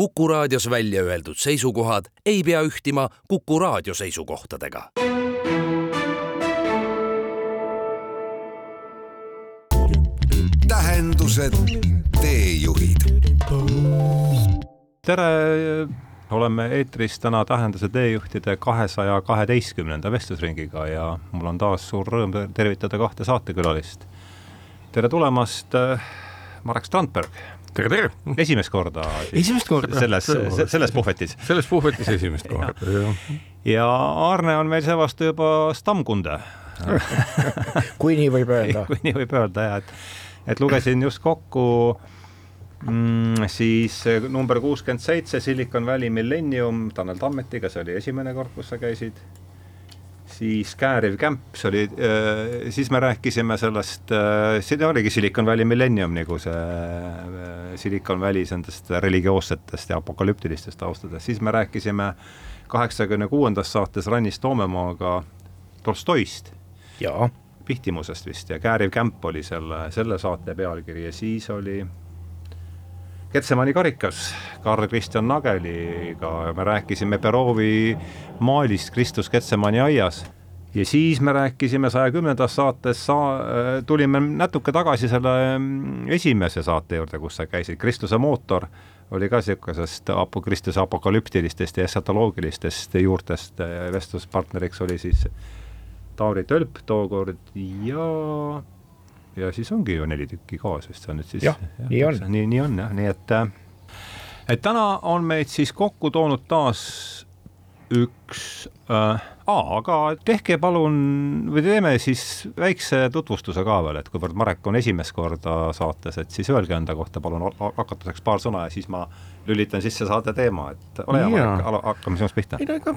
Kuku raadios välja öeldud seisukohad ei pea ühtima Kuku raadio seisukohtadega. tähendused, teejuhid. tere, oleme eetris täna Tähenduse teejuhtide kahesaja kaheteistkümnenda vestlusringiga ja mul on taas suur rõõm tervitada kahte saatekülalist. tere tulemast, Marek Strandberg tere, tere! esimest korda. esimest korda. selles, selles puhvetis. selles puhvetis esimest korda, jah. ja Aarne on meil seevastu juba stammkunde kui nii võib öelda kui nii võib öelda ja et, et lugesin just kokku mm, siis number kuuskümmend seitse Silicon Valley Millennium Tanel Tammetiga, see oli esimene kord, kus sa käisid siis Kääriv kämp, see oli, äh, siis me rääkisime sellest, äh, siin oligi Silicon Valley Millennium nagu see äh, Silicon Valley nendest religioossetest ja apokalüptilistest taustadest, siis me rääkisime kaheksakümne kuuendas saates Rannis Toomemaaga Tolstoist. Pihtimusest vist ja Kääriv kämp oli selle, selle saate pealkiri ja siis oli Getsemani karikas Karl Kristjan Nageliga, me rääkisime Perovi maalist Kristus Getsemani aias. ja siis me rääkisime saja kümnendas saates, saa-, tulime natuke tagasi selle mm, esimese saate juurde, kus sa käisid, Kristuse mootor oli ka niisugusest apo-, Kristuse apokalüptilistest ja esotoloogilistest juurtest, vestluspartneriks oli siis Tauri Tölp tookord ja ja siis ongi ju neli tükki koos vist see on nüüd siis. jah ja,, nii on. nii, nii on jah, nii et, äh, et täna on meid siis kokku toonud taas üks äh,, aga tehke palun või teeme siis väikse tutvustuse ka veel, et kuivõrd Marek on esimest korda saates, et siis öelge enda kohta palun hakatuseks paar sõna ja siis ma lülitan sisse saate teema, et ole hea Marek, hakkame sinust pihta. ei no ega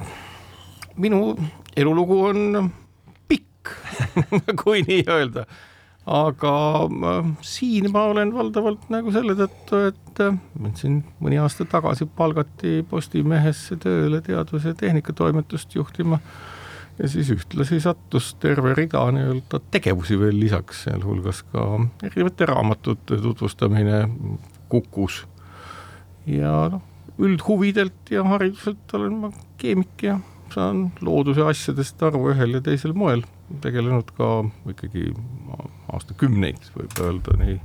minu elulugu on pikk kui nii öelda aga äh, siin ma olen valdavalt nagu selle tõttu, et äh, mind siin mõni aasta tagasi palgati Postimehesse tööle teadus- ja tehnikatoimetust juhtima ja siis ühtlasi sattus terve rida nii-öelda tegevusi veel lisaks, sealhulgas ka erinevate raamatute tutvustamine Kukus. ja noh, üldhuvidelt ja hariduselt olen ma keemik ja saan looduse asjadest aru ühel ja teisel moel, tegelenud ka ikkagi aastakümneid, võib öelda, nii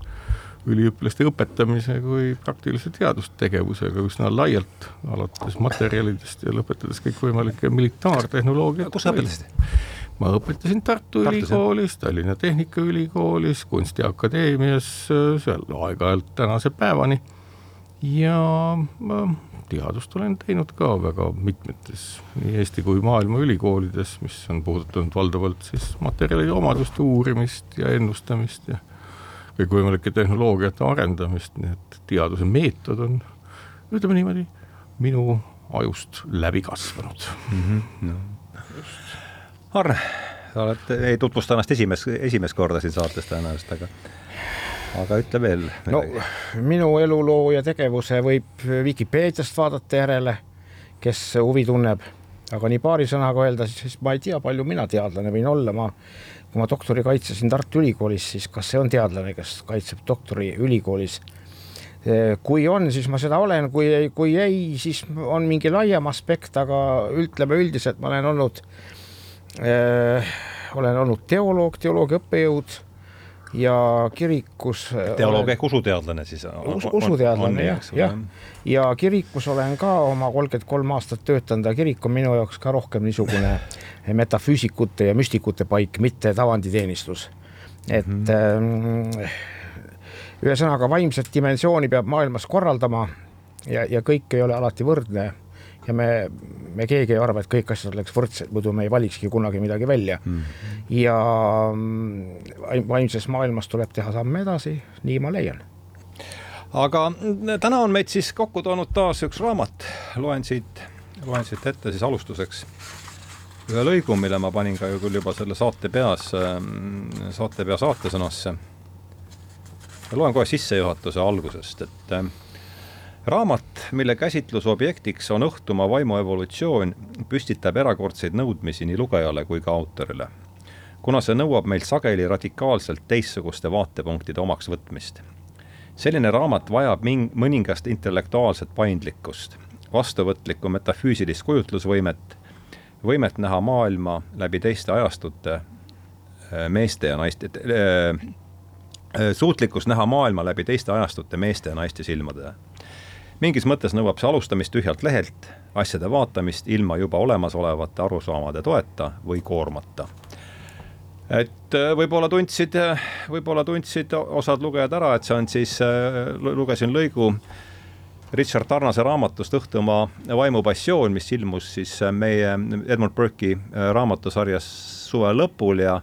üliõpilaste õpetamise kui praktilise teadustegevusega üsna laialt, alates materjalidest ja lõpetades kõikvõimalike militaartehnoloogiat. kus sa õpetasid? ma õpetasin Tartu Tartus, Ülikoolis, Tallinna Tehnikaülikoolis, Kunstiakadeemias, seal aeg-ajalt tänase päevani ja ma teadust olen teinud ka väga mitmetes nii Eesti kui maailma ülikoolides, mis on puudutanud valdavalt siis materjalide omaduste uurimist ja ennustamist ja kõikvõimalike tehnoloogiate arendamist, nii et teaduse meetod on, ütleme niimoodi, minu ajust läbi kasvanud mm. -hmm. No. Arne, sa oled, ei tutvusta ennast esimest, esimest korda siin saates tõenäoliselt, aga aga ütle veel no minu eluloo ja tegevuse võib Vikipeediast vaadata järele, kes huvi tunneb, aga nii paari sõnaga öelda, siis ma ei tea, palju mina teadlane võin olla, ma kui ma doktori kaitsesin Tartu Ülikoolis, siis kas see on teadlane, kes kaitseb doktori ülikoolis? kui on, siis ma seda olen, kui ei, kui ei, siis on mingi laiem aspekt, aga ütleme üldiselt ma olen olnud äh,, olen olnud teoloog, teoloogia õppejõud ja kirikus. teoloog ehk usuteadlane siis Us,? usuteadlane jah, jah. ja kirikus olen ka oma kolmkümmend kolm aastat töötanud ja kirik on minu jaoks ka rohkem niisugune metafüüsikute ja müstikute paik, mitte tavanditeenistus. et mm -hmm. ühesõnaga vaimset dimensiooni peab maailmas korraldama ja, ja kõik ei ole alati võrdne ja me, me keegi ei arva, et kõik asjad oleks võrdsed, muidu me ei valikski kunagi midagi välja mm. ja mm, vaimses maailmas tuleb teha samme edasi, nii ma leian aga täna on meid siis kokku toonud taas üks raamat, loen siit, loen siit ette siis alustuseks ühe lõigu, mille ma panin ka ju küll juba selle saate peas, mm, saate pea saatesõnasse. loen kohe sissejuhatuse algusest, et raamat, mille käsitlusobjektiks on õhtumaa vaimuevolutsioon, püstitab erakordseid nõudmisi nii lugejale kui ka autorile. kuna see nõuab meilt sageli radikaalselt teistsuguste vaatepunktide omaksvõtmist. selline raamat vajab ming-, mõningast intellektuaalset paindlikkust, vastuvõtlikku metafüüsilist kujutlusvõimet, võimet näha maailma läbi teiste ajastute meeste ja naiste äh,, suutlikkus näha maailma läbi teiste ajastute meeste ja naiste silmade. Mingis mõttes nõuab see alustamist tühjalt lehelt, asjade vaatamist ilma juba olemasolevate arusaamade toeta või koormata. et äh, võib-olla tundsid, võib-olla tundsid osad lugejad ära, et see on siis, äh, lugesin lõigu Richard Tarnase raamatust Õhtumaa vaimupassioon, mis ilmus siis meie Edmund Burke'i äh, raamatusarjas suve lõpul ja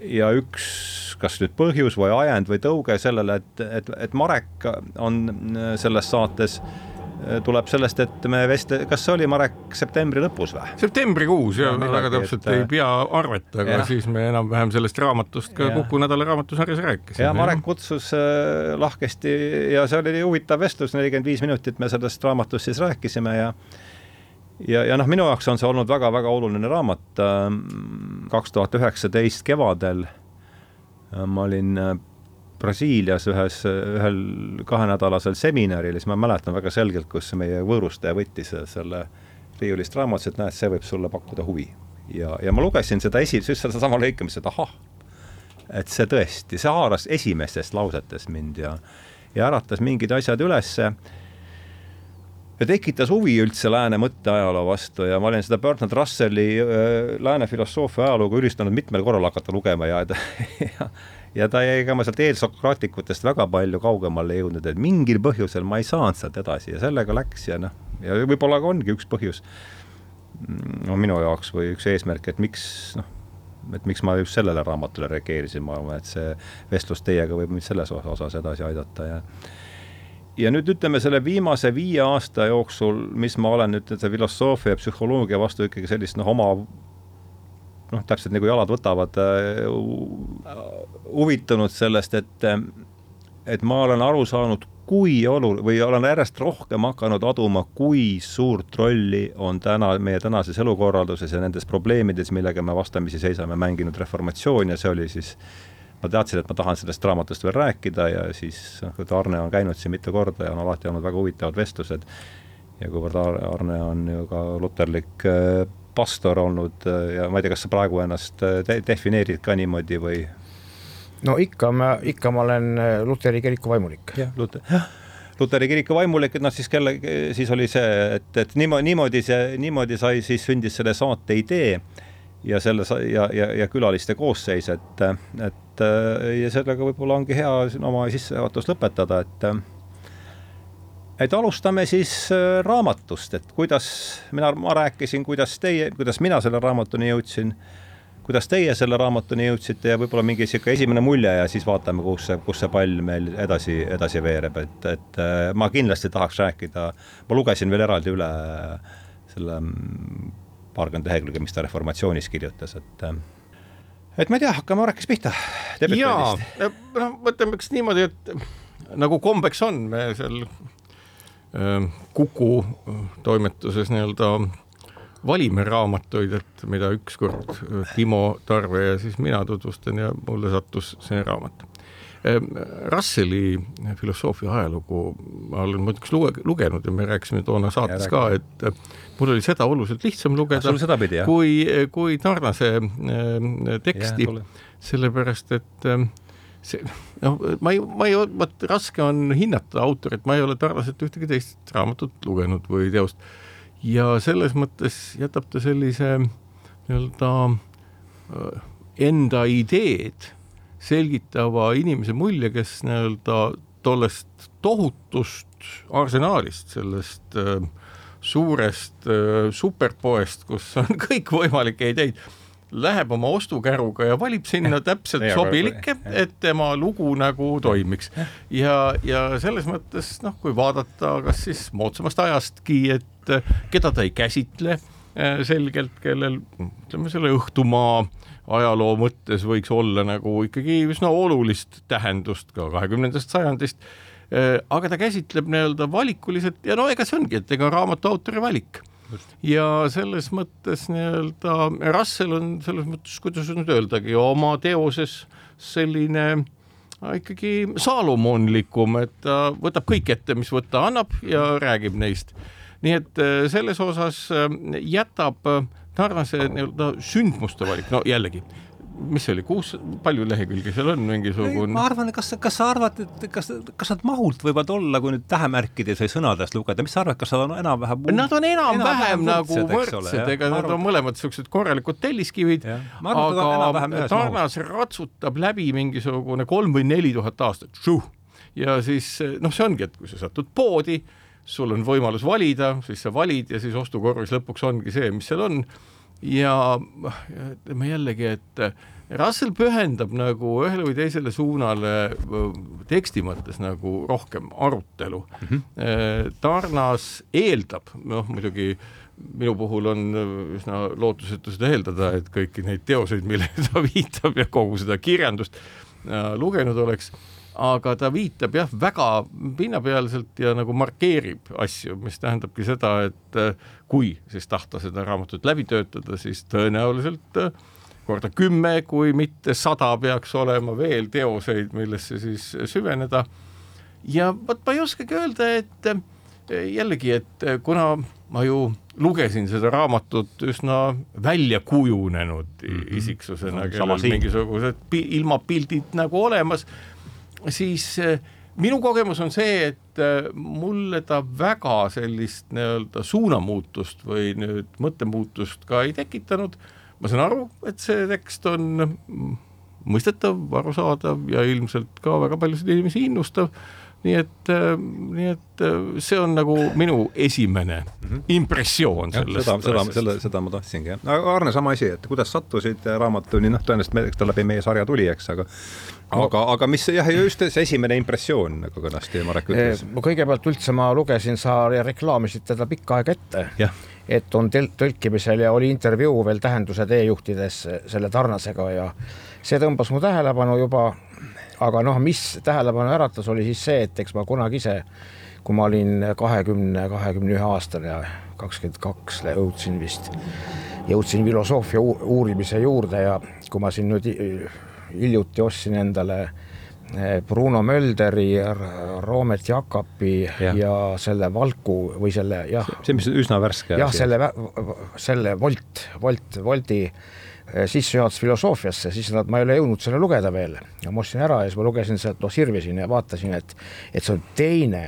ja üks, kas nüüd põhjus või ajend või tõuge sellele, et, et, et Marek on selles saates tuleb sellest, et me vestle-, kas see oli, Marek, septembri lõpus või? septembrikuus ja me väga täpselt et... ei pea arvet, aga ja. siis me enam-vähem sellest raamatust ka ja. Kuku nädala raamatusarjas rääkisime. ja Marek kutsus äh, lahkesti ja see oli huvitav vestlus, nelikümmend viis minutit me sellest raamatust siis rääkisime ja ja, ja noh, minu jaoks on see olnud väga-väga oluline raamat. Kaks tuhat üheksateist kevadel äh, ma olin äh, Brasiilias ühes, ühel kahenädalasel seminaril, siis ma mäletan väga selgelt, kus meie võõrustaja võttis selle riiulist raamatust, et näed, see võib sulle pakkuda huvi. ja, ja ma lugesin seda esi-, just sedasama lõikamist, et ahah, et see tõesti, see haaras esimestest lausetest mind ja ja äratas mingid asjad ülesse ja tekitas huvi üldse lääne mõtteajaloo vastu ja ma olen seda Bertrand Russelli äh, lääne filosoofia ajalugu üritanud mitmel korral hakata lugema ja, ja ja ta jäi, ega ma sealt eelsokraatikutest väga palju kaugemale jõudnud, et mingil põhjusel ma ei saanud sealt edasi ja sellega läks ja noh, ja võib-olla ka ongi üks põhjus no minu jaoks või üks eesmärk, et miks noh, et miks ma just sellele raamatule reageerisin, ma arvan, et see vestlus teiega võib mind selles osas edasi aidata ja ja nüüd ütleme selle viimase viie aasta jooksul, mis ma olen nüüd selle filosoofia ja psühholoogia vastu ikkagi sellist noh, oma noh, täpselt nagu jalad võtavad uh,, huvitunud sellest, et et ma olen aru saanud, kui olu- või olen järjest rohkem hakanud aduma, kui suurt rolli on täna meie tänases elukorralduses ja nendes probleemides, millega me vastamisi seisame, mänginud reformatsioon ja see oli siis ma teadsin, et ma tahan sellest raamatust veel rääkida ja siis noh, et Arne on käinud siin mitu korda ja on alati olnud väga huvitavad vestlused. ja kuivõrd Arne on ju ka luterlik äh, pastor olnud äh, ja ma ei tea, kas sa praegu ennast äh, de defineerid ka niimoodi või? no ikka ma, ikka ma olen luteri kiriku vaimulik. jah, Luter, Luteri kiriku vaimulik, et noh, siis kelle, siis oli see, et, et niimoodi, niimoodi see, niimoodi sai, siis sündis selle saate idee ja selle ja, ja, ja külaliste koosseis, et, et ja sellega võib-olla ongi hea oma sissejuhatus lõpetada, et et alustame siis äh, raamatust, et kuidas mina, ma rääkisin, kuidas teie, kuidas mina selle raamatuni jõudsin, kuidas teie selle raamatuni jõudsite ja võib-olla mingi niisugune esimene mulje ja siis vaatame, kus see, kus see pall meil edasi, edasi veereb, et, et äh, ma kindlasti tahaks rääkida, ma lugesin veel eraldi üle selle paarkümmend lehekülge, mis ta Reformatsioonis kirjutas, et et ma ei tea, hakkame Orekist pihta. jaa, noh, mõtleme üks niimoodi, et nagu kombeks on, me seal äh, Kuku toimetuses nii-öelda valime raamatuid, et mida ükskord Timo Tarve ja siis mina tutvustan ja mulle sattus see raamat Ehm, Russelli filosoofia ajalugu ma olen muidugi luge, lugenud ja me rääkisime toona saates ka, et mul oli seda oluliselt lihtsam lugeda sedapidi, kui, kui Tarnase äh, teksti, sellepärast et äh, see, noh, ma ei, ma ei, vot raske on hinnata autorit, ma ei ole Tarnaselt ühtegi teist raamatut lugenud või teost. Ja selles mõttes jätab ta sellise nii-öelda äh, enda ideed selgitava inimese mulje, kes nii-öelda tollest tohutust arsenaalist, sellest äh, suurest äh, superpoest, kus on kõikvõimalikke ideid, läheb oma ostukäruga ja valib sinna täpselt sobilikke, et tema lugu nagu toimiks. ja, ja selles mõttes noh, kui vaadata, kas siis moodsamast ajastki, et äh, keda ta ei käsitle äh, selgelt, kellel ütleme selle Õhtumaa ajaloo mõttes võiks olla nagu ikkagi üsna olulist tähendust ka kahekümnendast sajandist. Äh, aga ta käsitleb nii-öelda valikuliselt ja no ega see ongi, et ega raamatu autori valik. ja selles mõttes nii-öelda Russell on selles mõttes, kuidas nüüd öeldagi, oma teoses selline ikkagi saalomonlikum, et ta võtab kõik ette, mis võtta annab ja räägib neist. nii et äh, selles osas äh, jätab Tarnase nii-öelda sündmuste valik, no jällegi mis see oli, kuus, palju lehekülgi seal on mingisugune? ma arvan, kas, kas sa arvad, et kas, kas nad mahult võivad olla, kui nüüd tähemärkides või sõnadest lugeda, mis sa arvad, kas nad on enam-vähem Nad on enam-vähem enam nagu võrdsed, ega nad on mõlemad niisugused korralikud telliskivid, aga Tarnas ratsutab läbi mingisugune kolm või neli tuhat aastat, ja siis noh, see ongi, et kui sa satud poodi, sul on võimalus valida, siis sa valid ja siis ostukorvis lõpuks ongi see, mis seal on ja ütleme jällegi, et Russell pühendab nagu ühele või teisele suunale teksti mõttes nagu rohkem arutelu mm. -hmm. Tarnas eeldab, noh muidugi minu puhul on üsna lootusetu seda eeldada, et kõiki neid teoseid, millele ta viitab ja kogu seda kirjandust äh, lugenud oleks aga ta viitab jah, väga pinnapealselt ja nagu markeerib asju, mis tähendabki seda, et äh, kui siis tahta seda raamatut läbi töötada, siis tõenäoliselt äh, korda kümme, kui mitte sada peaks olema veel teoseid, millesse siis süveneda. ja vot ma ei oskagi öelda, et äh, jällegi, et kuna ma ju lugesin seda raamatut üsna välja kujunenud mm -hmm. isiksusena, kellel mingisugused pi ilmapildid nagu olemas siis eh, minu kogemus on see, et eh, mulle ta väga sellist nii-öelda suunamuutust või nüüd mõttemuutust ka ei tekitanud. ma saan aru, et see tekst on mm, mõistetav, arusaadav ja ilmselt ka väga paljusid inimesi innustav nii et, äh, nii et see on nagu minu esimene mm -hmm. impressioon sellest. seda, seda, selle, seda ma tahtsingi jah. Arne, sama asi, et kuidas sattusid raamatuni, noh, tõenäoliselt ta läbi meie sarja tuli, eks, aga aga, aga mis jah, just see esimene impressioon, nagu kenasti Marek ütles. kõigepealt üldse ma lugesin, sa reklaamisid teda pikka aega ette. et on tõlkimisel ja oli intervjuu veel Tähenduse teejuhtides selle Tarnasega ja see tõmbas mu tähelepanu juba aga noh, mis tähelepanu äratas, oli siis see, et eks ma kunagi ise, kui ma olin kahekümne, kahekümne ühe aastane, kakskümmend kaks jõudsin vist, jõudsin filosoofia uurimise juurde ja kui ma siin nüüd hiljuti ostsin endale eh, Bruno Mölderi, Roomet Jakobi ja. ja selle Valku või selle jah. see, mis üsna värske. jah, selle, selle Volt, Volt, Wolti Eh, sissejuhatus filosoofiasse, siis nad, ma ei ole jõudnud selle lugeda veel ja ma ostsin ära ja siis ma lugesin sealt, noh sirvisin ja vaatasin, et, et see on teine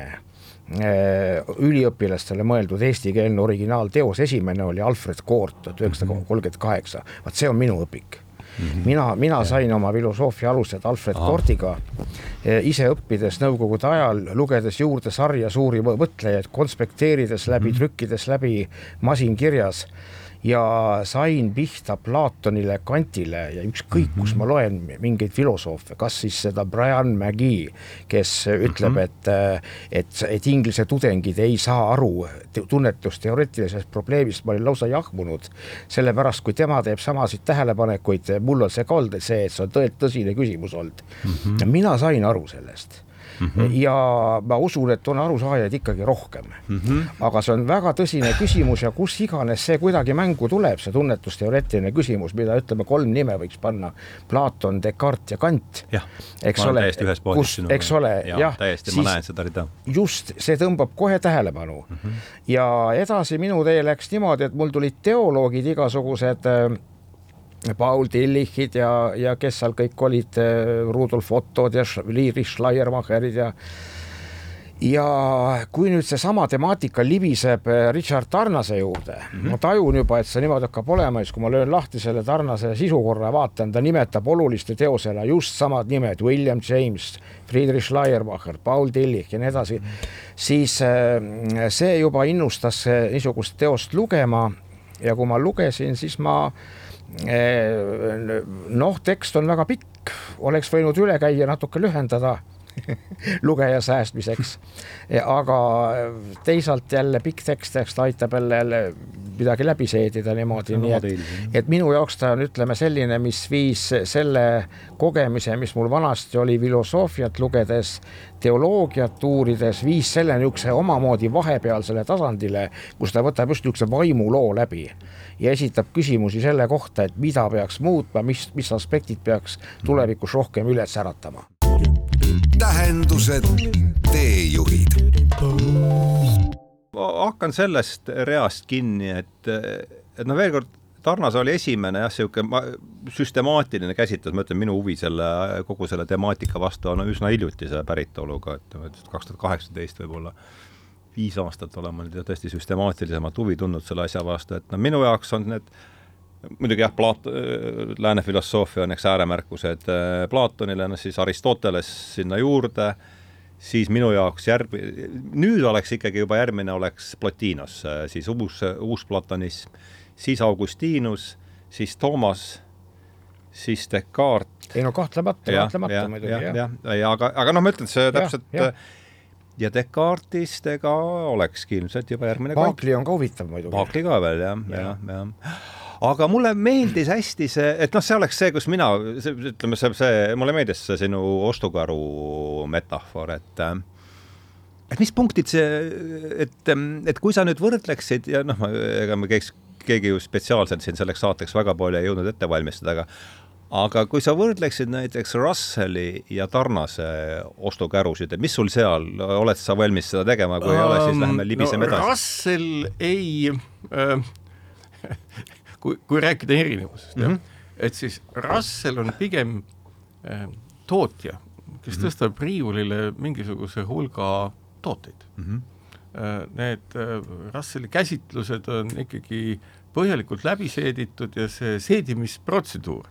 eh, üliõpilastele mõeldud eestikeelne originaalteos, esimene oli Alfred Koort tuhat üheksasada kolmkümmend kaheksa, vaat see on minu õpik mm. -hmm. mina, mina sain oma filosoofia alused Alfred Aha. Koortiga eh, ise õppides nõukogude ajal, lugedes juurde sarja suuri mõtlejaid, konspekteerides läbi mm, -hmm. trükkides läbi masinkirjas ja sain pihta Platonile, Kantile ja ükskõik mm, -hmm. kus ma loen mingeid filosoofe, kas siis seda Brian McGee, kes ütleb mm, -hmm. et, et, et inglise tudengid ei saa aru tunnetusteoreetilisest probleemist, ma olin lausa jahmunud, sellepärast kui tema teeb samasid tähelepanekuid, mul on see et see, et see on tõelt tõsine küsimus olnud mm. -hmm. mina sain aru sellest mm. -hmm. ja ma usun, et on arusaajaid ikkagi rohkem mm. -hmm. aga see on väga tõsine küsimus ja kus iganes see kuidagi mängu tuleb, see tunnetusteoreetiline küsimus, mida ütleme, kolm nime võiks panna. Platon, Descartes ja Kant. eks ole, kus, eks ole, jah. täiesti, ma näen seda rida. just, see tõmbab kohe tähelepanu mm. -hmm. ja edasi minu tee läks niimoodi, et mul tulid teoloogid igasugused äh, Paul Tillichid ja, ja kes seal kõik olid, äh, Rudolf Ottod ja Liiri Schleiermacherid ja ja kui nüüd seesama temaatika libiseb äh, Richard Tarnase juurde mm, -hmm. ma tajun juba, et see niimoodi hakkab olema, siis kui ma löön lahti selle Tarnase sisukorra ja vaatan, ta nimetab oluliste teosena just samad nimed, William James, Friedrich Schleiermacher, Paul Tillich ja nii edasi mm, -hmm. siis äh, see juba innustas niisugust teost lugema ja kui ma lugesin, siis ma äh, noh, tekst on väga pikk, oleks võinud üle käia, natuke lühendada lugeja säästmiseks. aga teisalt jälle pikk tekst, eks ta aitab jälle, jälle midagi läbi seedida niimoodi, nii et, et minu jaoks ta on, ütleme selline, mis viis selle kogemise, mis mul vanasti oli filosoofiat lugedes, teoloogiat uurides, viis selle niisuguse omamoodi vahepealsele tasandile, kus ta võtab just niisuguse vaimuloo läbi ja esitab küsimusi selle kohta, et mida peaks muutma, mis, mis aspektid peaks tulevikus rohkem üles äratama tähendused, teejuhid. hakkan sellest reast kinni, et, et no veel kord, Tarnas oli esimene jah, niisugune süstemaatiline käsitlus, ma ütlen, minu huvi selle, kogu selle temaatika vastu on üsna hiljutise päritoluga, et kaks tuhat kaheksateist võib-olla viis aastat olen ma nüüd tõesti süstemaatilisemat huvi tundnud selle asja vastu, et no minu jaoks on need muidugi jah, Plaat-, lääne filosoofia on eks ääremärkused äh, Platonile, noh siis Aristoteles sinna juurde, siis minu jaoks järg-, nüüd oleks ikkagi juba järgmine oleks Plotinos, äh, siis uus, uus platonism, siis Augustinus, siis Toomas, siis Descartes. ei no kahtlemata, kahtlemata muidugi jah. jah, ja, ja aga, aga noh, ma ütlen, see täpselt ja, ja Descartesist ega olekski ilmselt juba järgmine Paakli on ka huvitav muidugi. Paakli ka veel jah, jah, jah aga mulle meeldis hästi see, et noh, see oleks see, kus mina, ütleme, see, see, mulle meeldis see sinu ostukaru metafoor, et et mis punktid see, et, et kui sa nüüd võrdleksid ja noh, ega me käiks, keegi ju spetsiaalselt siin selleks saateks väga palju ei jõudnud ette valmistada, aga aga kui sa võrdleksid näiteks Russelli ja Tarnase ostukärusid, et mis sul seal, oled sa valmis seda tegema, kui um, ei ole, siis läheme libiseme no, edasi. Russell ei äh, kui, kui rääkida erinevusest mm, -hmm. et siis Russell on pigem äh, tootja, kes mm -hmm. tõstab riiulile mingisuguse hulga tooteid mm. -hmm. Need äh, Russelli käsitlused on ikkagi põhjalikult läbi seeditud ja see seedimisprotseduur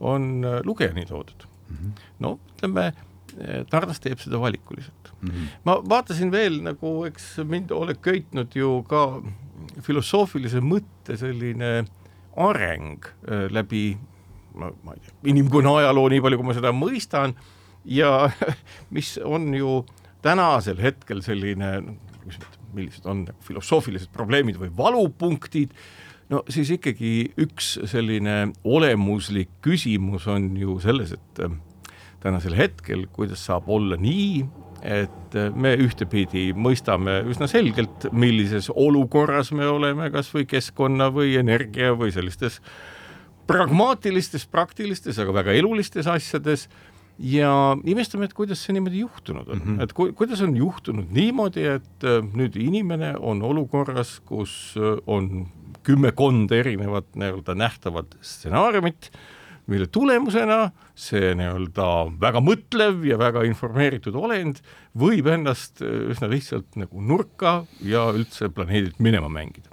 on äh, lugejani toodud mm. -hmm. no ütleme, Tarnas teeb seda valikuliselt mm. -hmm. ma vaatasin veel nagu, eks mind oled köitnud ju ka filosoofilise mõtte selline äh, areng äh, läbi ma, ma ei tea, inimkonna ajaloo, nii palju kui ma seda mõistan, ja mis on ju tänasel hetkel selline, millised on filosoofilised probleemid või valupunktid, no siis ikkagi üks selline olemuslik küsimus on ju selles, et äh, tänasel hetkel, kuidas saab olla nii, et äh, me ühtepidi mõistame üsna selgelt, millises olukorras me oleme, kas või keskkonna või energia või sellistes pragmaatilistes, praktilistes, aga väga elulistes asjades ja imestame, et kuidas see niimoodi juhtunud on mm, -hmm. et ku, kuidas on juhtunud niimoodi, et äh, nüüd inimene on olukorras, kus äh, on kümmekond erinevat nii-öelda nähtavat stsenaariumit mille tulemusena see nii-öelda väga mõtlev ja väga informeeritud olend võib ennast äh, üsna lihtsalt nagu nurka ja üldse planeedilt minema mängida.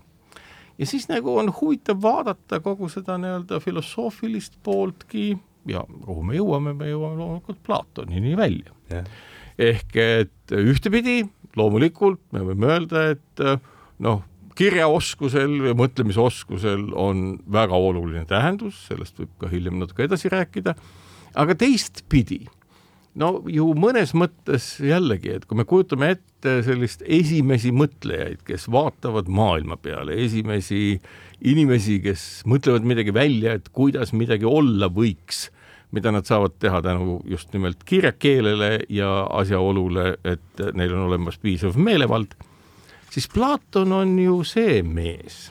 ja siis nagu on huvitav vaadata kogu seda nii-öelda filosoofilist pooltki ja kuhu me jõuame, me jõuame loomulikult Platonini välja yeah.. ehk et ühtepidi loomulikult me võime öelda, et äh, noh, kirjaoskusel ja mõtlemisoskusel on väga oluline tähendus, sellest võib ka hiljem natuke edasi rääkida, aga teistpidi, no ju mõnes mõttes jällegi, et kui me kujutame ette sellist esimesi mõtlejaid, kes vaatavad maailma peale, esimesi inimesi, kes mõtlevad midagi välja, et kuidas midagi olla võiks, mida nad saavad teha tänu just nimelt kirjakeelele ja asjaolule, et neil on olemas piisav meelevald siis Platon on ju see mees,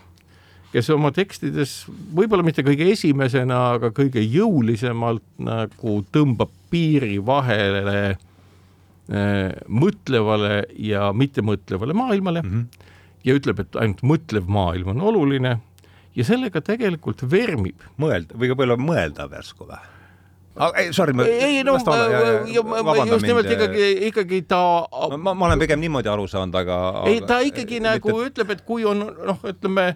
kes oma tekstides võib-olla mitte kõige esimesena, aga kõige jõulisemalt nagu tõmbab piiri vahele äh, mõtlevale ja mittemõtlevale maailmale mm -hmm. ja ütleb, et ainult mõtlev maailm on oluline ja sellega tegelikult vermib. mõeld- või võib-olla mõeldav järsku või? Ei, sorry, ma ei no just nimelt mind. ikkagi, ikkagi ta ma, ma olen pigem niimoodi aru saanud, aga ei, ta ikkagi mitte... nagu ütleb, et kui on noh, ütleme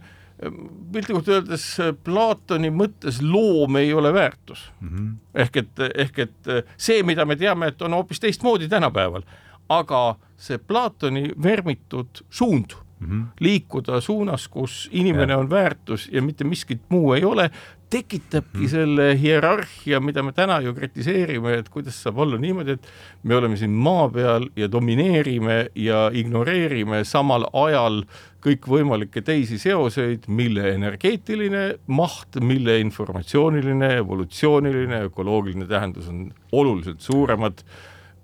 piltlikult öeldes Platoni mõttes loom ei ole väärtus mm. -hmm. ehk et, ehk et see, mida me teame, et on hoopis teistmoodi tänapäeval, aga see Platoni vermitud suund mm -hmm. liikuda suunas, kus inimene ja. on väärtus ja mitte miskit muu ei ole, tekitabki hmm. selle hierarhia, mida me täna ju kritiseerime, et kuidas saab olla niimoodi, et me oleme siin maa peal ja domineerime ja ignoreerime samal ajal kõikvõimalikke teisi seoseid, mille energeetiline maht, mille informatsiooniline, evolutsiooniline, ökoloogiline tähendus on oluliselt suuremad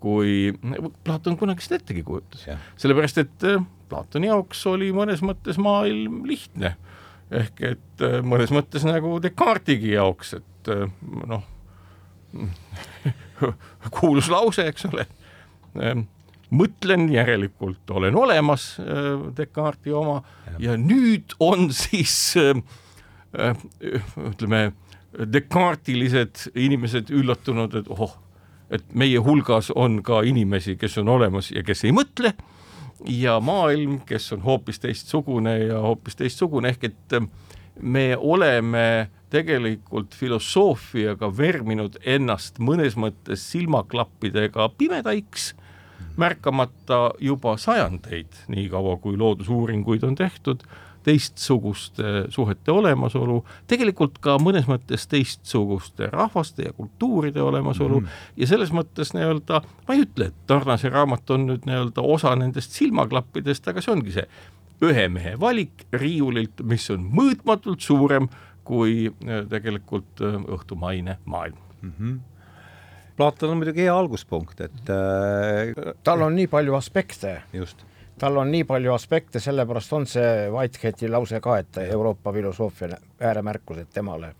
kui Platon kunagi seda ettegi kujutas. sellepärast, et äh, Platoni jaoks oli mõnes mõttes maailm lihtne ehk et äh, mõnes mõttes nagu Descartes'igi jaoks, et äh, noh, kuulus lause, eks ole, mõtlen, järelikult olen olemas, Descartesi oma, ja nüüd on siis ütleme, Descartesilised inimesed üllatunud, et oh, et meie hulgas on ka inimesi, kes on olemas ja kes ei mõtle ja maailm, kes on hoopis teistsugune ja hoopis teistsugune, ehk et me oleme tegelikult filosoofiaga verminud ennast mõnes mõttes silmaklappidega pimedaiks, märkamata juba sajandeid, niikaua kui loodusuuringuid on tehtud, teistsuguste suhete olemasolu, tegelikult ka mõnes mõttes teistsuguste rahvaste ja kultuuride olemasolu mm -hmm. ja selles mõttes nii-öelda, ma ei ütle, et Tarnase raamat on nüüd nii-öelda osa nendest silmaklappidest, aga see ongi see ühe mehe valik riiulilt, mis on mõõtmatult suurem kui äh, tegelikult äh, õhtumaine maailm mm. -hmm. Platon on muidugi hea alguspunkt, et äh, tal on nii palju aspekte. just tal on nii palju aspekte, sellepärast on see Whiteheadi lause ka, et Euroopa filosoofia ääremärkused temale.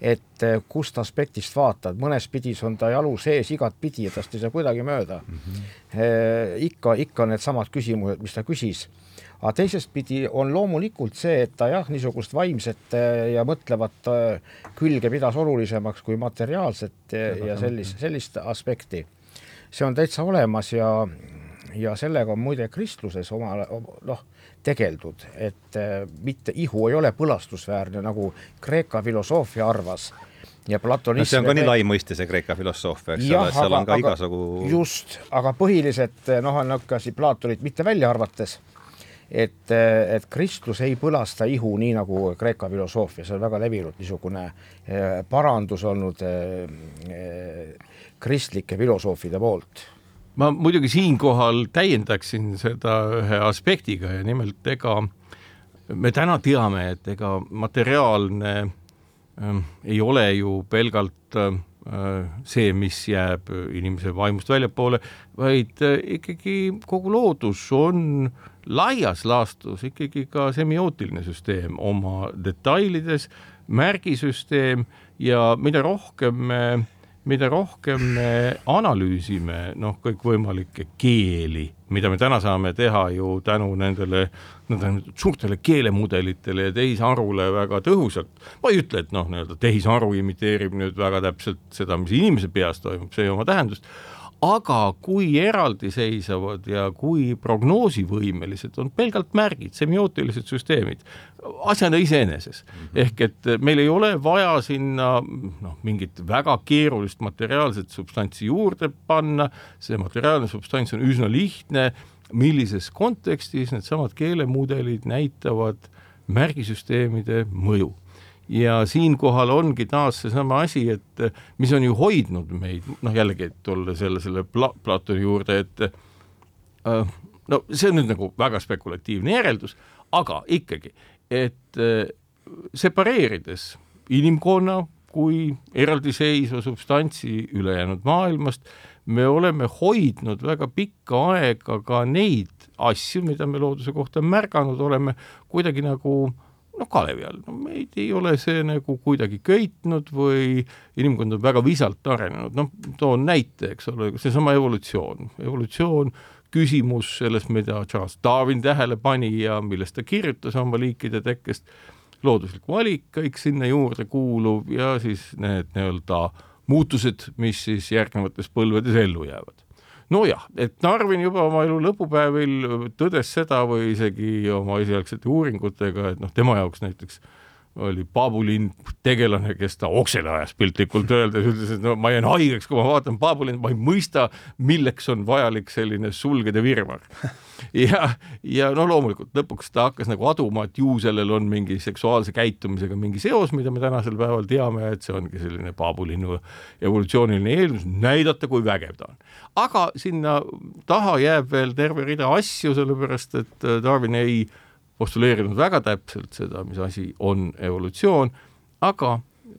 et äh, kust aspektist vaatad, mõnes pidis on ta jalu sees igatpidi ja tast ei saa kuidagi mööda mm. -hmm. ikka, ikka needsamad küsimused, mis ta küsis aga teisest pidi on loomulikult see, et ta jah, niisugust vaimset äh, ja mõtlevat külge pidas olulisemaks kui materiaalset ja, ja sellist, sellist aspekti. see on täitsa olemas ja, ja sellega on muide kristluses oma noh, tegeldud, et äh, mitte ihu ei ole põlastusväärne, nagu Kreeka filosoofia arvas ja platonism no see on ka nii lai mõiste, see Kreeka filosoofia, eks ole, seal on ka aga, igasugu just, aga põhiliselt noh, on hakkasid Platonit mitte välja arvates et, et kristlus ei põlasta ihu, nii nagu Kreeka filosoofia, see on väga levinud niisugune parandus olnud kristlike filosoofide poolt ma muidugi siinkohal täiendaksin seda ühe aspektiga ja nimelt ega me täna teame, et ega materiaalne äh, ei ole ju pelgalt äh, see, mis jääb inimese vaimust väljapoole, vaid äh, ikkagi kogu loodus on äh, laias laastus ikkagi ka semiootiline süsteem oma detailides, märgisüsteem ja mida rohkem me mida rohkem me analüüsime noh, kõikvõimalikke keeli, mida me täna saame teha ju tänu nendele nõndanimetatud suurtele keelemudelitele ja tehisarule väga tõhusalt. ma ei ütle, et noh, nii-öelda tehisaru imiteerib nüüd väga täpselt seda, mis inimese peas toimub, see ei oma tähendust aga kui eraldiseisvad ja kui prognoosivõimelised on pelgalt märgid, semiootilised süsteemid, asjana iseeneses mm. -hmm. ehk et meil ei ole vaja sinna noh, mingit väga keerulist materiaalset substantsi juurde panna, see materiaalne substants on üsna lihtne, millises kontekstis needsamad keelemudelid näitavad märgisüsteemide mõju ja siinkohal ongi taas seesama asi, et mis on ju hoidnud meid, noh jällegi, et tulla selle, selle Pla-, Platoni juurde, et äh, no see on nüüd nagu väga spekulatiivne järeldus, aga ikkagi, et äh, separeerides inimkonna kui eraldiseisva substantsi ülejäänud maailmast, me oleme hoidnud väga pikka aega ka neid asju, mida me looduse kohta märganud oleme, kuidagi nagu äh, noh, kalevi all, no meid ei ole see nagu kuidagi köitnud või inimkond on väga visalt arenenud, noh, toon näite, eks ole, seesama evolutsioon, evolutsioon, küsimus sellest, mida Charles Darwin tähele pani ja millest ta kirjutas oma liikide tekkest, looduslik valik, kõik sinna juurde kuuluv ja siis need nii-öelda muutused, mis siis järgnevates põlvedes ellu jäävad nojah, et Narvin juba oma elu lõpupäevil tõdes seda või isegi oma esialgsete uuringutega, et noh, tema jaoks näiteks oli Paabulinn tegelane, kes ta oksele ajas piltlikult öeldes, ütles, et no ma jään haigeks, kui ma vaatan Paabulind, ma ei mõista, milleks on vajalik selline sulgede virvar ja, ja no loomulikult lõpuks ta hakkas nagu aduma, et ju sellel on mingi seksuaalse käitumisega mingi seos, mida me tänasel päeval teame, et see ongi selline paabulinnu evolutsiooniline eeldus, näidata, kui vägev ta on. aga sinna taha jääb veel terve rida asju, sellepärast et äh, Darwin ei postuleerinud väga täpselt seda, mis asi on evolutsioon, aga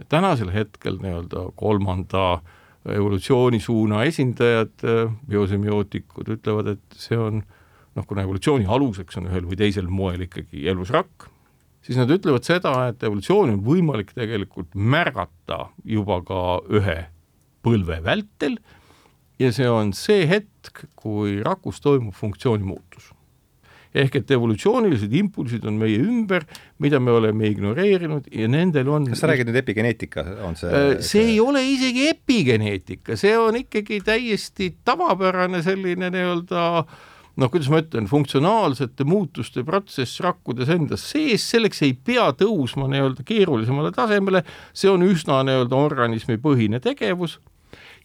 tänasel hetkel nii-öelda kolmanda evolutsioonisuuna esindajad, äh, biosemiotikud ütlevad, et see on noh, kuna evolutsiooni aluseks on ühel või teisel moel ikkagi elusrakk, siis nad ütlevad seda, et evolutsiooni on võimalik tegelikult märgata juba ka ühe põlve vältel ja see on see hetk, kui rakus toimub funktsiooni muutus ehk et evolutsioonilised impulsid on meie ümber, mida me oleme ignoreerinud ja nendel on kas sa räägid nüüd epigeneetika, on see see, see ei ole isegi epigeneetika, see on ikkagi täiesti tavapärane selline nii-öelda noh, kuidas ma ütlen, funktsionaalsete muutuste protsess rakkudes endas sees, selleks ei pea tõusma nii-öelda keerulisemale tasemele, see on üsna nii-öelda organismipõhine tegevus.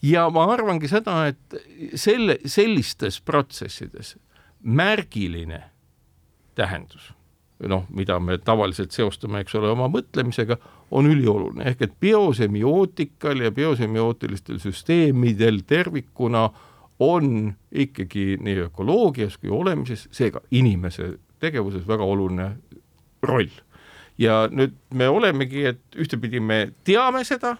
Ja ma arvangi seda, et selle, sellistes protsessides märgiline tähendus, noh, mida me tavaliselt seostame, eks ole, oma mõtlemisega, on ülioluline, ehk et biosemioootikal ja biosemioootilistel süsteemidel tervikuna on ikkagi nii ökoloogias kui olemises, seega inimese tegevuses väga oluline roll. ja nüüd me olemegi, et ühtepidi me teame seda,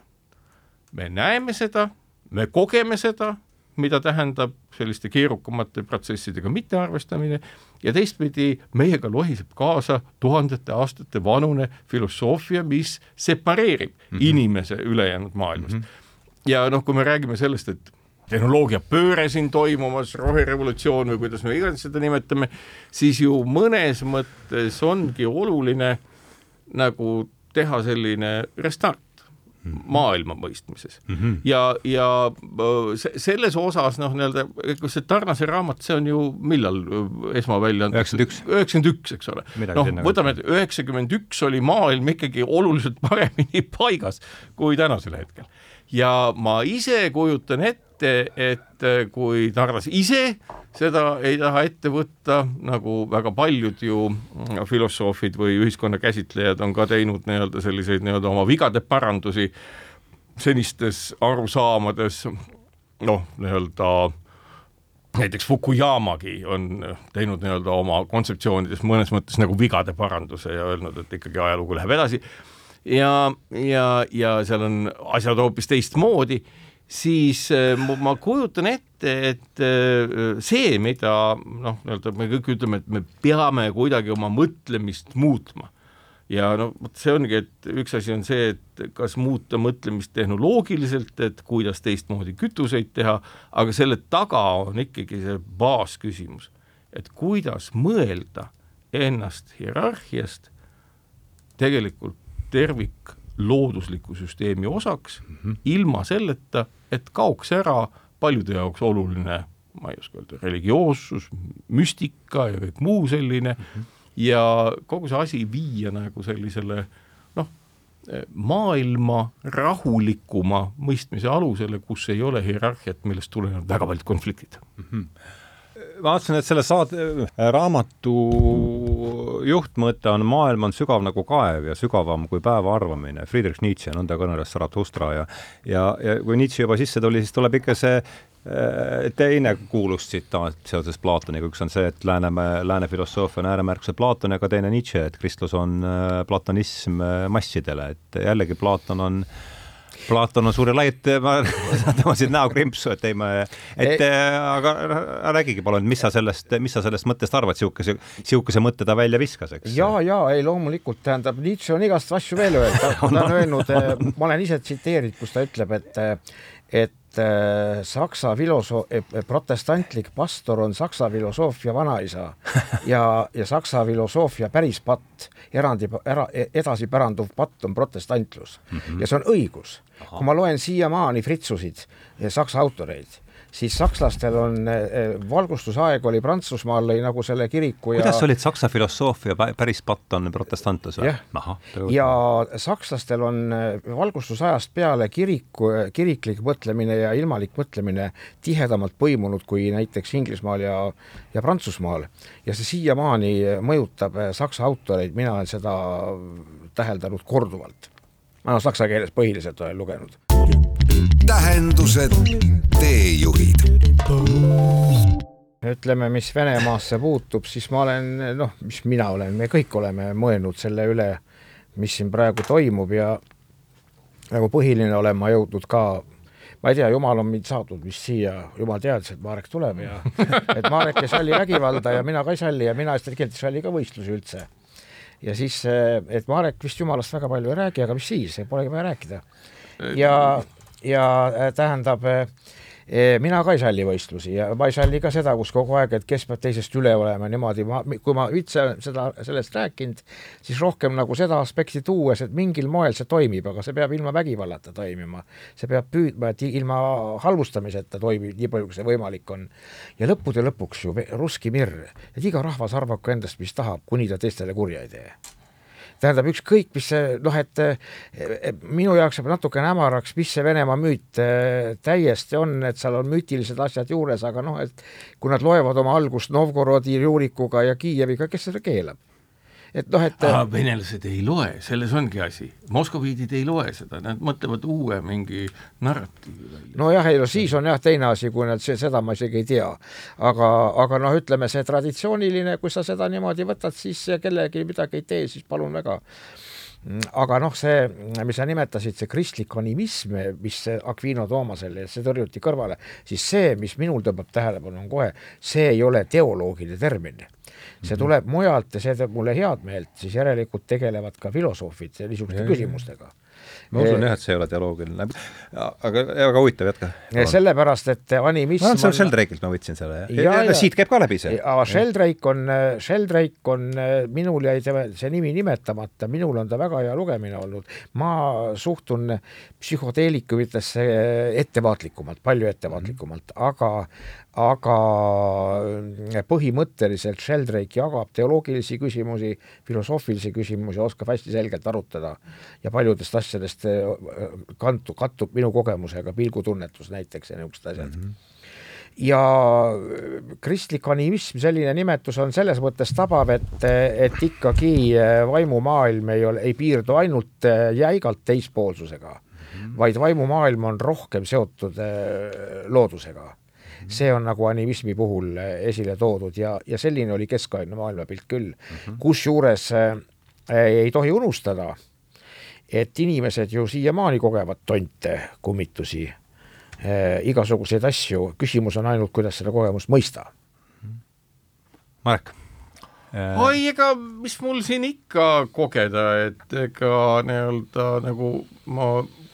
me näeme seda, me kogeme seda, mida tähendab selliste keerukamate protsessidega mittearvestamine ja teistpidi meiega lohiseb kaasa tuhandete aastate vanune filosoofia, mis separeerib mm -hmm. inimese ülejäänud maailmast mm. -hmm. ja noh, kui me räägime sellest, et tehnoloogiapööre siin toimumas, roherevolutsioon või kuidas me iganes seda nimetame, siis ju mõnes mõttes ongi oluline nagu teha selline restart maailma mõistmises mm. -hmm. ja, ja selles osas noh, nii-öelda, kas see Tarnase raamat, see on ju millal esmavälja antud? üheksakümmend üks. üheksakümmend üks, eks ole. noh, võtame, et üheksakümmend üks oli maailm ikkagi oluliselt paremini paigas kui tänasel hetkel. ja ma ise kujutan ette, et äh, kui Tarnas ise seda ei taha ette võtta, nagu väga paljud ju mm, filosoofid või ühiskonna käsitlejad on ka teinud nii-öelda selliseid nii-öelda oma vigade parandusi senistes arusaamades, noh, nii-öelda näiteks Fukuyamagi on teinud nii-öelda oma kontseptsioonides mõnes mõttes nagu vigade paranduse ja öelnud, et ikkagi ajalugu läheb edasi. Ja, ja, ja seal on asjad hoopis teistmoodi siis äh, ma kujutan ette, et äh, see, mida noh, nii-öelda me kõik ütleme, et me peame kuidagi oma mõtlemist muutma. Ja no vot see ongi, et üks asi on see, et kas muuta mõtlemist tehnoloogiliselt, et kuidas teistmoodi kütuseid teha, aga selle taga on ikkagi see baasküsimus, et kuidas mõelda ennast hierarhiast tegelikult tervik loodusliku süsteemi osaks mm, -hmm. ilma selleta, et kaoks ära paljude jaoks oluline, ma ei oska öelda, religioossus, müstika ja kõik muu selline mm, -hmm. ja kogu see asi viia nagu sellisele noh, maailma rahulikuma mõistmise alusele, kus ei ole hierarhiat, millest tulenevad väga paljud konfliktid mm. -hmm vaatasin, et selle saate, äh, raamatu juhtmõte on maailm on sügav nagu kaev ja sügavam kui päeva arvamine. Friedrich Nietzsche, nõnda kõneles Zarathustra ja ja, ja kui Nietzsche juba sisse tuli, siis tuleb ikka see äh, teine kuulus tsitaat seoses Platoniga, üks on see, et lääne, lääne filosoofia on ääremärkuse Platon ja ka teine Nietzsche, et kristlus on äh, platonism massidele, et jällegi Platon on äh, Platon on suur ja lai, et ma tõmbasin näo krimpsu, et ei ma, et ei. aga räägige palun, mis sa sellest, mis sa sellest mõttest arvad, niisuguse, niisuguse mõtte ta välja viskas, eks? ja, ja ei loomulikult, tähendab, Nietzsche on igast asju veel öelnud, ta on öelnud, ma olen ise tsiteerinud, kus ta ütleb, et et äh, saksa filosoof, eh, protestantlik pastor on saksa filosoofia vanaisa ja, ja saksa filosoofia päris patt, erandi, ära, edasipäranduv patt on protestantlus mm -hmm. ja see on õigus. kui ma loen siiamaani Fritsusid, saksa autoreid siis sakslastel on, eh, valgustusaeg oli Prantsusmaal, lõi nagu selle kiriku ja kuidas olid saksa filosoofia päris patt on protestantlus või? ja sakslastel on eh, valgustusajast peale kiriku, kiriklik mõtlemine ja ilmalik mõtlemine tihedamalt põimunud kui näiteks Inglismaal ja, ja Prantsusmaal. ja see siiamaani mõjutab eh, saksa autoreid, mina olen seda täheldanud korduvalt. ma saksa keeles põhiliselt olen lugenud tähendused, teejuhid. ütleme, mis Venemaasse puutub, siis ma olen, noh, mis mina olen, me kõik oleme mõelnud selle üle, mis siin praegu toimub ja nagu põhiline olen ma jõudnud ka ma ei tea, jumal on mind saatnud vist siia, jumal teadis, et Marek tuleb ja et Marek ei salli vägivalda ja mina ka ei salli ja mina tegelikult ei salli ka võistlusi üldse. ja siis, et Marek vist jumalast väga palju ei räägi, aga mis siis, polegi vaja rääkida. ja ja äh, tähendab, äh, mina ka ei salli võistlusi ja ma ei salli ka seda, kus kogu aeg, et kes peab teisest üle olema niimoodi, ma, kui ma üldse seda, sellest rääkinud, siis rohkem nagu seda aspekti tuues, et mingil moel see toimib, aga see peab ilma vägivallata toimima. see peab püüdma, et ilma halvustamiseta toimib, nii palju, kui see võimalik on. ja lõppude lõpuks ju russki mirr, et iga rahvas arvaku endast, mis tahab, kuni ta teistele kurja ei tee tähendab, ükskõik, mis see noh, et minu jaoks jääb natukene hämaraks, mis see Venemaa müüt äh, täiesti on, et seal on müütilised asjad juures, aga noh, et kui nad loevad oma algust Novgorodi, Jurikuga ja Kiieviga, kes seda keelab? Et noh, et Aha, venelased ei loe, selles ongi asi. moskoviidid ei loe seda, nad mõtlevad uue mingi narratiivi välja. nojah, ei no siis on jah teine asi, kui nad see, seda ma isegi ei tea. aga, aga noh, ütleme see traditsiooniline, kui sa seda niimoodi võtad, siis kellelegi midagi ei tee, siis palun väga aga noh, see, mis sa nimetasid, see kristlik animism, mis Aquino Toomasel see tõrjuti kõrvale, siis see, mis minul tõmbab tähelepanu, on kohe, see ei ole teoloogiline termin. See tuleb mujalt ja see teeb mulle head meelt, siis järelikult tegelevad ka filosoofid niisuguste küsimustega ma usun jah, et see ei ole teoloogiline, aga väga huvitav, jätka. sellepärast, et animism no, see on Sheldrake'ilt ma võtsin selle, jah ja, ja, ja siit käib ka läbi see. aga Sheldrake on, Sheldrake on, minul jäi see nimi nimetamata, minul on ta väga hea lugemine olnud. ma suhtun psühhoteelikumitesse ettevaatlikumalt, palju ettevaatlikumalt, aga aga äh, põhimõtteliselt Sheldrake jagab teoloogilisi küsimusi, filosoofilisi küsimusi, oskab hästi selgelt arutada ja paljudest asjadest äh, kantu, kattub minu kogemusega, pilgutunnetus näiteks ja niisugused asjad mm. -hmm ja äh, kristlik animism, selline nimetus on selles mõttes tabav, et, et ikkagi vaimumaailm ei ole, ei piirdu ainult jäigalt teispoolsusega mm, -hmm. vaid vaimumaailm on rohkem seotud loodusega see on nagu animismi puhul äh, esile toodud ja, ja selline oli keskaegne maailmapilt küll. Mm -hmm.. kusjuures äh, ei tohi unustada, et inimesed ju siiamaani kogevad tonte, kummitusi äh,, igasuguseid asju, küsimus on ainult, kuidas seda kogemust mõista. Marek? Oi, ega mis mul siin ikka kogeda, et ega nii-öelda nagu ma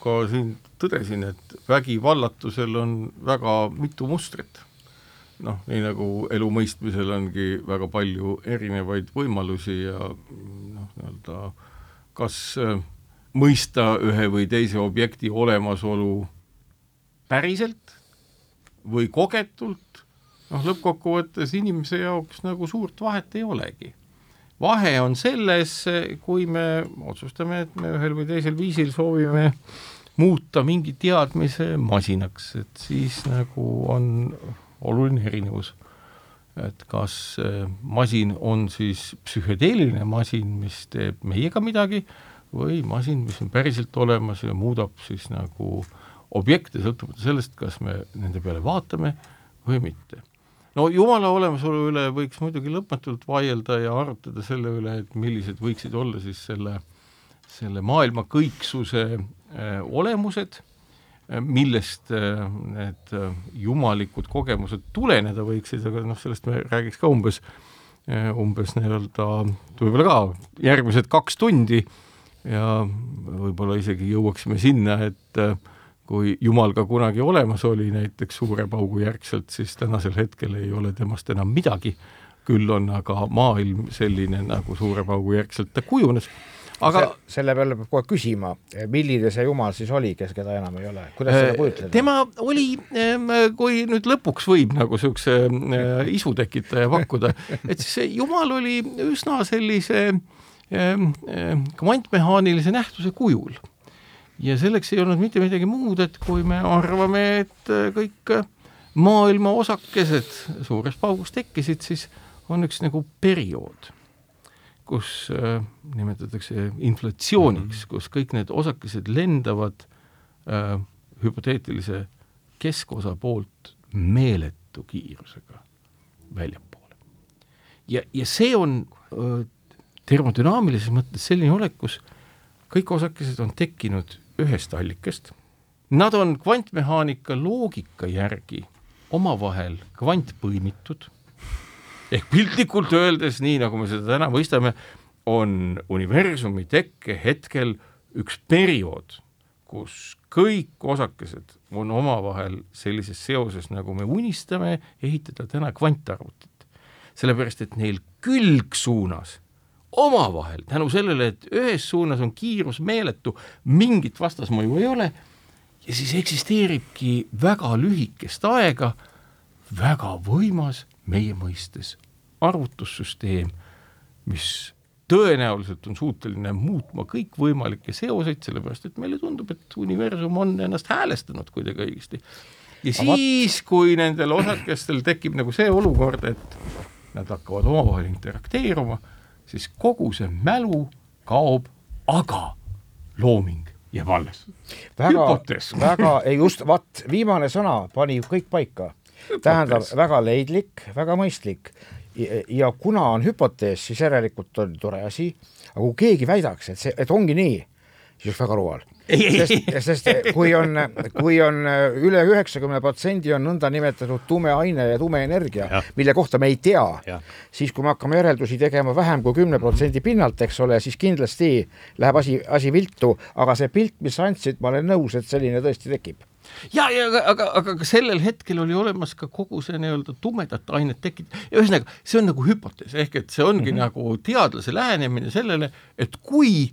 ka siin tõdesin, et vägivallatusel on väga mitu mustrit. noh, nii nagu elu mõistmisel ongi väga palju erinevaid võimalusi ja noh, nii-öelda kas äh, mõista ühe või teise objekti olemasolu päriselt või kogetult, noh lõppkokkuvõttes inimese jaoks nagu suurt vahet ei olegi. vahe on selles, kui me otsustame, et me ühel või teisel viisil soovime muuta mingi teadmise masinaks, et siis nagu on oluline erinevus. et kas masin on siis psühhedeeliline masin, mis teeb meiega midagi, või masin, mis on päriselt olemas ja muudab siis nagu objekte, sõltumata sellest, kas me nende peale vaatame või mitte. no jumala olemasolu üle võiks muidugi lõpmatult vaielda ja arutada selle üle, et millised võiksid olla siis selle, selle maailma kõiksuse Äh, olemused, äh, millest äh, need jumalikud kogemused tuleneda võiksid, aga noh, sellest me räägiks ka umbes, umbes nii-öelda võib-olla ka järgmised kaks tundi ja võib-olla isegi jõuaksime sinna, et kui Jumal ka kunagi olemas oli, näiteks suure paugu järgselt, siis tänasel hetkel ei ole temast enam midagi, küll on aga maailm selline, nagu suure paugu järgselt ta kujunes aga se selle peale peab kohe küsima, milline see jumal siis oli, kes keda enam ei ole, kuidas seda äh, kujutleda? tema oli, kui nüüd lõpuks võib nagu niisuguse äh, isu tekitaja pakkuda, et siis see jumal oli üsna sellise kvantmehaanilise nähtuse kujul. ja selleks ei olnud mitte midagi muud, et kui me arvame, et äh, kõik maailma osakesed suures paugus tekkisid, siis on üks nagu periood kus äh, nimetatakse inflatsiooniks mm, -hmm. kus kõik need osakesed lendavad äh, hüpoteetilise keskosa poolt meeletu kiirusega väljapoole. ja, ja see on äh, termodünaamilises mõttes selline olek, kus kõik osakesed on tekkinud ühest allikast, nad on kvantmehaanika loogika järgi omavahel kvantpõimitud ehk piltlikult öeldes, nii nagu me seda täna mõistame, on universumi tekke hetkel üks periood, kus kõik osakesed on omavahel sellises seoses, nagu me unistame ehitada täna kvantarvutit. sellepärast, et neil külgsuunas omavahel, tänu sellele, et ühes suunas on kiirus meeletu, mingit vastasmõju ei ole, ja siis eksisteeribki väga lühikest aega väga võimas meie mõistes arvutussüsteem, mis tõenäoliselt on suuteline muutma kõikvõimalikke seoseid, sellepärast et meile tundub, et universum on ennast häälestanud kuidagi õigesti. ja siis, kui nendel osakestel tekib nagu see olukord, et nad hakkavad omavahel interakteeruma, siis kogu see mälu kaob, aga looming jääb alles. väga, väga, just, vaat viimane sõna pani kõik paika. Tähendab, väga leidlik, väga mõistlik. Ja kuna on hüpotees, siis järelikult on tore asi, aga kui keegi väidaks, et see, et ongi nii, siis oleks väga rumal. sest, sest kui on, kui on üle üheksakümne protsendi on nõndanimetatud tume aine ja tume energia, mille kohta me ei tea, siis kui me hakkame järeldusi tegema vähem kui kümne protsendi pinnalt, eks ole, siis kindlasti läheb asi, asi viltu, aga see pilt, mis sa andsid, ma olen nõus, et selline tõesti tekib ja, ja aga, aga, ka sellel hetkel oli olemas ka kogu see nii-öelda tumedat ainet tekit-, ühesõnaga, see on nagu hüpotees, ehk et see ongi mm -hmm. nagu teadlase lähenemine sellele, et kui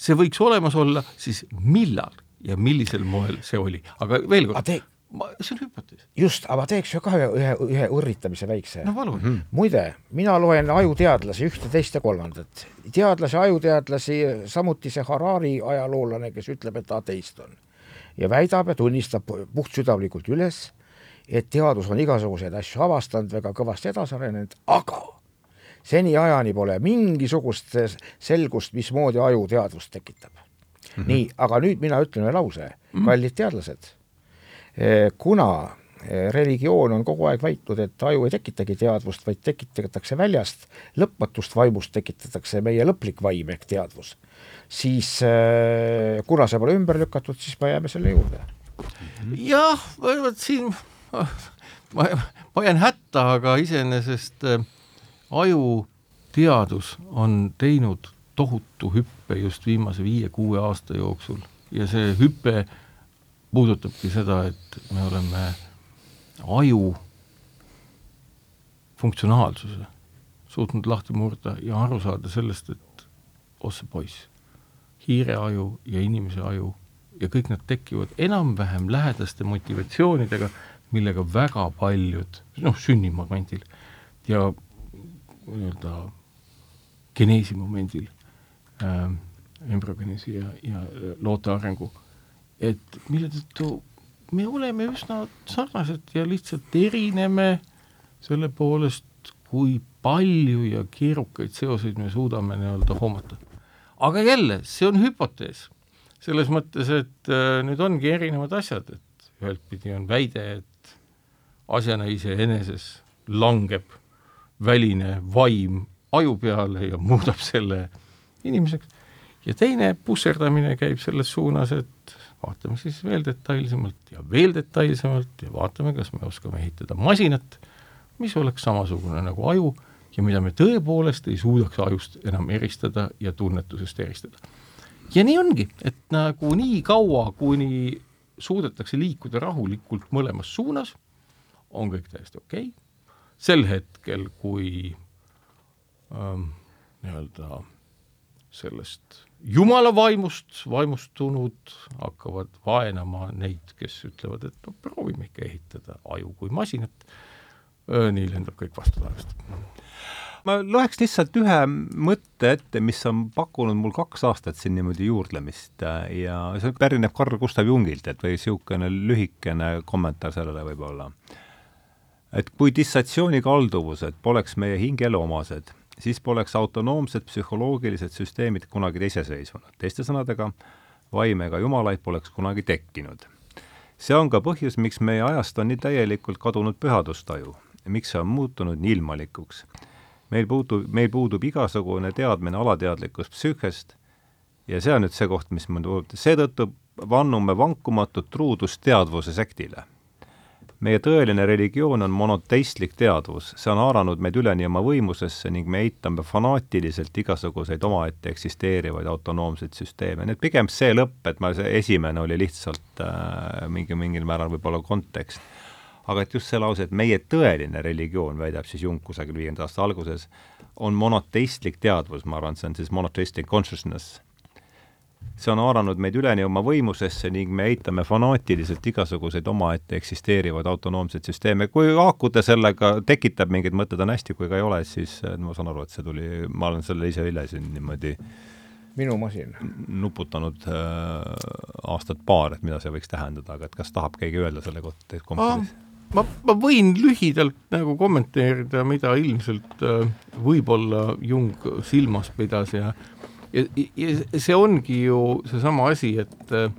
see võiks olemas olla, siis millal ja millisel moel see oli, aga veel kord te... ma, see on hüpotees. just, aga teeks ju ka ühe, ühe, ühe õrritamise väikse. no palun mm. -hmm. muide, mina loen ajuteadlasi ühte, teist ja kolmandat. teadlasi, ajuteadlasi, samuti see Harari ajaloolane, kes ütleb, et ateist on ja väidab ja tunnistab puhtsüdamlikult üles, et teadus on igasuguseid asju avastanud, väga kõvasti edasi arenenud, aga seniajani pole mingisugust selgust, mismoodi aju teadvust tekitab mm. -hmm. nii, aga nüüd mina ütlen ühe lause mm, -hmm. kallid teadlased, e, kuna religioon on kogu aeg väitnud, et aju ei tekitagi teadvust, vaid tekitatakse väljast, lõpmatust vaimust tekitatakse meie lõplik vaim ehk teadvus. Siis äh, kuna see pole ümber lükatud, siis me jääme selle juurde. jah, vot siin ma, ma jään hätta, aga iseenesest äh, ajuteadus on teinud tohutu hüppe just viimase viie-kuue aasta jooksul. Ja see hüpe puudutabki seda, et me oleme aju funktsionaalsuse suutnud lahti murda ja aru saada sellest, et oh see poiss, hiireaju ja inimese aju ja kõik nad tekivad enam-vähem lähedaste motivatsioonidega, millega väga paljud, noh, sünnimomendil ja nii-öelda geneesi momendil äh,, embrüogeneesi ja, ja loote arengu, et mille tõttu me oleme üsna sarnased ja lihtsalt erineme selle poolest, kui palju ja keerukaid seoseid me suudame nii-öelda hoomata aga jälle, see on hüpotees. selles mõttes, et äh, nüüd ongi erinevad asjad, et ühelt pidi on väide, et asjana iseeneses langeb väline vaim aju peale ja muudab selle inimeseks, ja teine pusserdamine käib selles suunas, et vaatame siis veel detailsemalt ja veel detailsemalt ja vaatame, kas me oskame ehitada masinat, mis oleks samasugune nagu aju ja mida me tõepoolest ei suudaks ajust enam eristada ja tunnetusest eristada. ja nii ongi, et nagu nii kaua, kuni suudetakse liikuda rahulikult mõlemas suunas, on kõik täiesti okei okay., sel hetkel, kui ähm, nii-öelda sellest jumala vaimust vaimustunud hakkavad vaenama neid, kes ütlevad, et no proovime ikka ehitada aju kui masinat, nii lendab kõik vastu taevast ma loeks lihtsalt ühe mõtte ette, mis on pakkunud mul kaks aastat siin niimoodi juurdlemist äh, ja see pärineb Carl Gustav Jungilt, et või niisugune lühikene kommentaar sellele võib-olla. et kui dissatsiooni kalduvused poleks meie hingele omased, siis poleks autonoomsed psühholoogilised süsteemid kunagi iseseisvunud. teiste sõnadega, vaim ega jumalaid poleks kunagi tekkinud. see on ka põhjus, miks meie ajast on nii täielikult kadunud pühadustaju, miks see on muutunud nii ilmalikuks meil puudub, meil puudub igasugune teadmine alateadlikust psüühest ja see on nüüd see koht, mis mind puudutab, seetõttu vannume vankumatut truudust teadvuse sektile. Meie tõeline religioon on monoteistlik teadvus, see on haaranud meid üleni oma võimusesse ning me eitame fanaatiliselt igasuguseid omaette eksisteerivaid autonoomseid süsteeme, nii et pigem see lõpp, et ma, see esimene oli lihtsalt äh, mingi, mingil määral võib-olla kontekst. aga et just see lause, et meie tõeline religioon, väidab siis Jung kusagil viienda aasta alguses, on monoteistlik teadvus, ma arvan, see on siis monoteistlik consciousness see on haaranud meid üleni oma võimusesse ning me eitame fanaatiliselt igasuguseid omaette eksisteerivaid autonoomseid süsteeme. kui haakuda sellega, tekitab mingeid mõtteid, on hästi, kui ka ei ole, siis ma saan aru, et see tuli, ma olen selle ise eile siin niimoodi minu masin. nuputanud äh, aastat paar, et mida see võiks tähendada, aga et kas tahab keegi öelda selle kohta teist kompaniis? ma, ma võin lühidalt nagu kommenteerida, mida ilmselt äh, võib-olla Jung silmas pidas ja ja, ja see ongi ju seesama asi, et äh,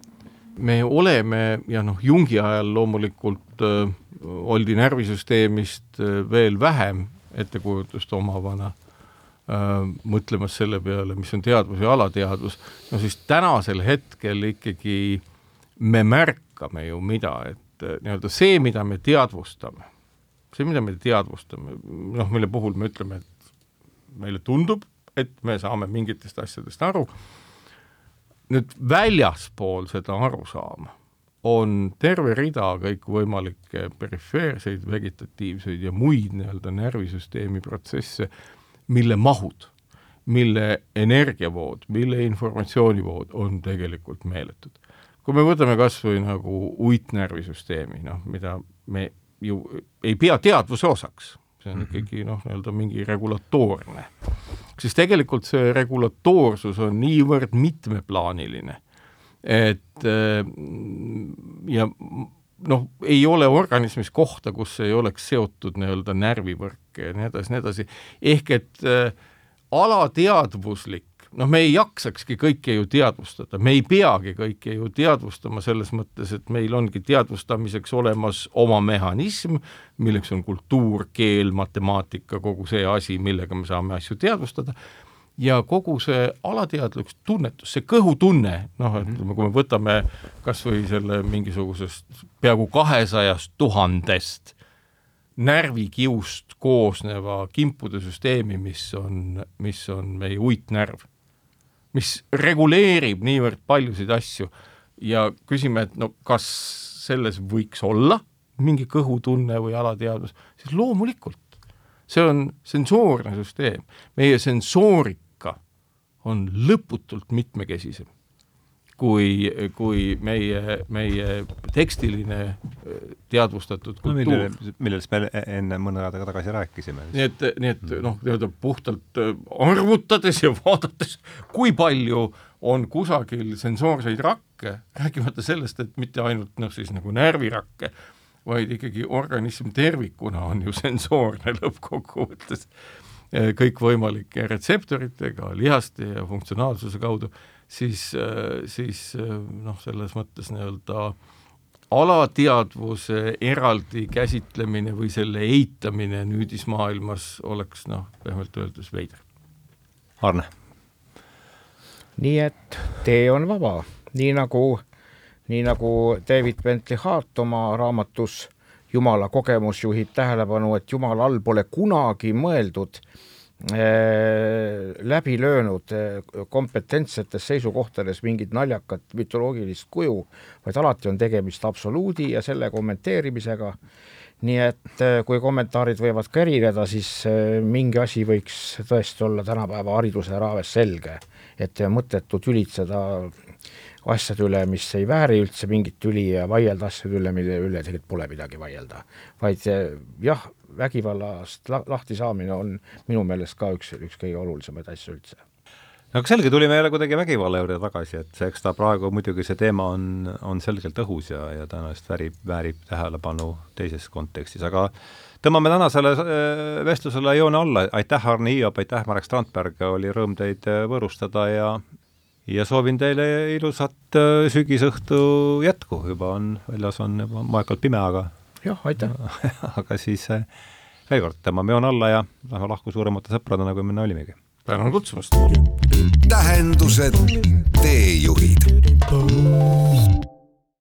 me oleme ja noh, Jungi ajal loomulikult äh, oldi närvisüsteemist äh, veel vähem ettekujutust omavana mõtlemas selle peale, mis on teadvus ja alateadvus, no siis tänasel hetkel ikkagi me märkame ju mida, et nii-öelda see, mida me teadvustame, see, mida me teadvustame, noh, mille puhul me ütleme, et meile tundub, et me saame mingitest asjadest aru. nüüd väljaspool seda arusaama on terve rida kõikvõimalikke perifeerseid, vegetatiivseid ja muid nii-öelda närvisüsteemi protsesse, mille mahud, mille energiavood, mille informatsioonivood on tegelikult meeletud. kui me võtame kas või nagu uitnärvisüsteemi, noh, mida me ju ei pea teadvuse osaks, see on ikkagi noh, nii-öelda mingi regulatoorne. Siis tegelikult see regulatoorsus on niivõrd mitmeplaaniline, et äh, ja noh, ei ole organismis kohta, kus ei oleks seotud nii-öelda närvivõrke ja nii edasi, nii edasi, ehk et äh, alateadvuslik noh, me ei jaksakski kõike ju teadvustada, me ei peagi kõike ju teadvustama selles mõttes, et meil ongi teadvustamiseks olemas oma mehhanism, milleks on kultuur, keel, matemaatika, kogu see asi, millega me saame asju teadvustada, ja kogu see alateadlik tunnetus, see kõhutunne, noh, ütleme, kui me võtame kas või selle mingisugusest peaaegu kahesajast tuhandest närvikiust koosneva kimpude süsteemi, mis on, mis on meie uitnärv mis reguleerib niivõrd paljusid asju. Ja küsime, et no kas selles võiks olla mingi kõhutunne või alateadvus, siis loomulikult. see on sensoorne süsteem, meie sensoorika on lõputult mitmekesisem kui, kui meie, meie tekstiline äh, teadvustatud kultuur no,. millele, millest me enne mõne aega tagasi rääkisime. nii et, nii et noh, nii-öelda puhtalt äh, arvutades ja vaadates, kui palju on kusagil sensoorseid rakke, rääkimata sellest, et mitte ainult noh, siis nagu närvirakke, vaid ikkagi organism tervikuna on ju sensoorne lõppkokkuvõttes äh, kõikvõimalike retseptoritega, lihaste ja funktsionaalsuse kaudu siis, siis noh, selles mõttes nii-öelda alateadvuse eraldi käsitlemine või selle eitamine nüüdismaailmas oleks noh, pehmelt öeldes veider. Arne? nii et tee on vaba, nii nagu, nii nagu David Bentley Hart oma raamatus Jumala kogemus juhib tähelepanu, et Jumala all pole kunagi mõeldud Äh, läbi löönud äh, kompetentsetes seisukohtades mingit naljakat mütoloogilist kuju, vaid alati on tegemist absoluudi ja selle kommenteerimisega. nii et äh, kui kommentaarid võivad ka erineda, siis mingi asi võiks tõesti olla tänapäeva hariduse raames selge, et mõttetu tülitseda asjade üle, mis ei vääri üldse mingit tüli ja vaielda asjade üle, mille üle tegelikult pole midagi vaielda. vaid jah, vägivallast lahti saamine on minu meelest ka üks, üks kõige olulisemaid asju üldse. No aga selge, tulime jälle kuidagi vägivalla juurde tagasi, et eks ta praegu muidugi see teema on, on selgelt õhus ja, ja tõenäoliselt väärib, väärib tähelepanu teises kontekstis, aga tõmbame tänasele äh, vestlusele joone alla, aitäh, Arne Hiiop, aitäh, Marek Strandberg, oli rõõm teid äh, võõrustada ja ja soovin teile ilusat äh, sügisõhtu jätku, juba on, väljas on juba moekalt pime, aga jah, aitäh aga siis äh, veel kord tõmbame joone alla ja lähme lahku suuremate sõpradena, kui me enne olimegi. tänan kutsumast! tähendused, teejuhid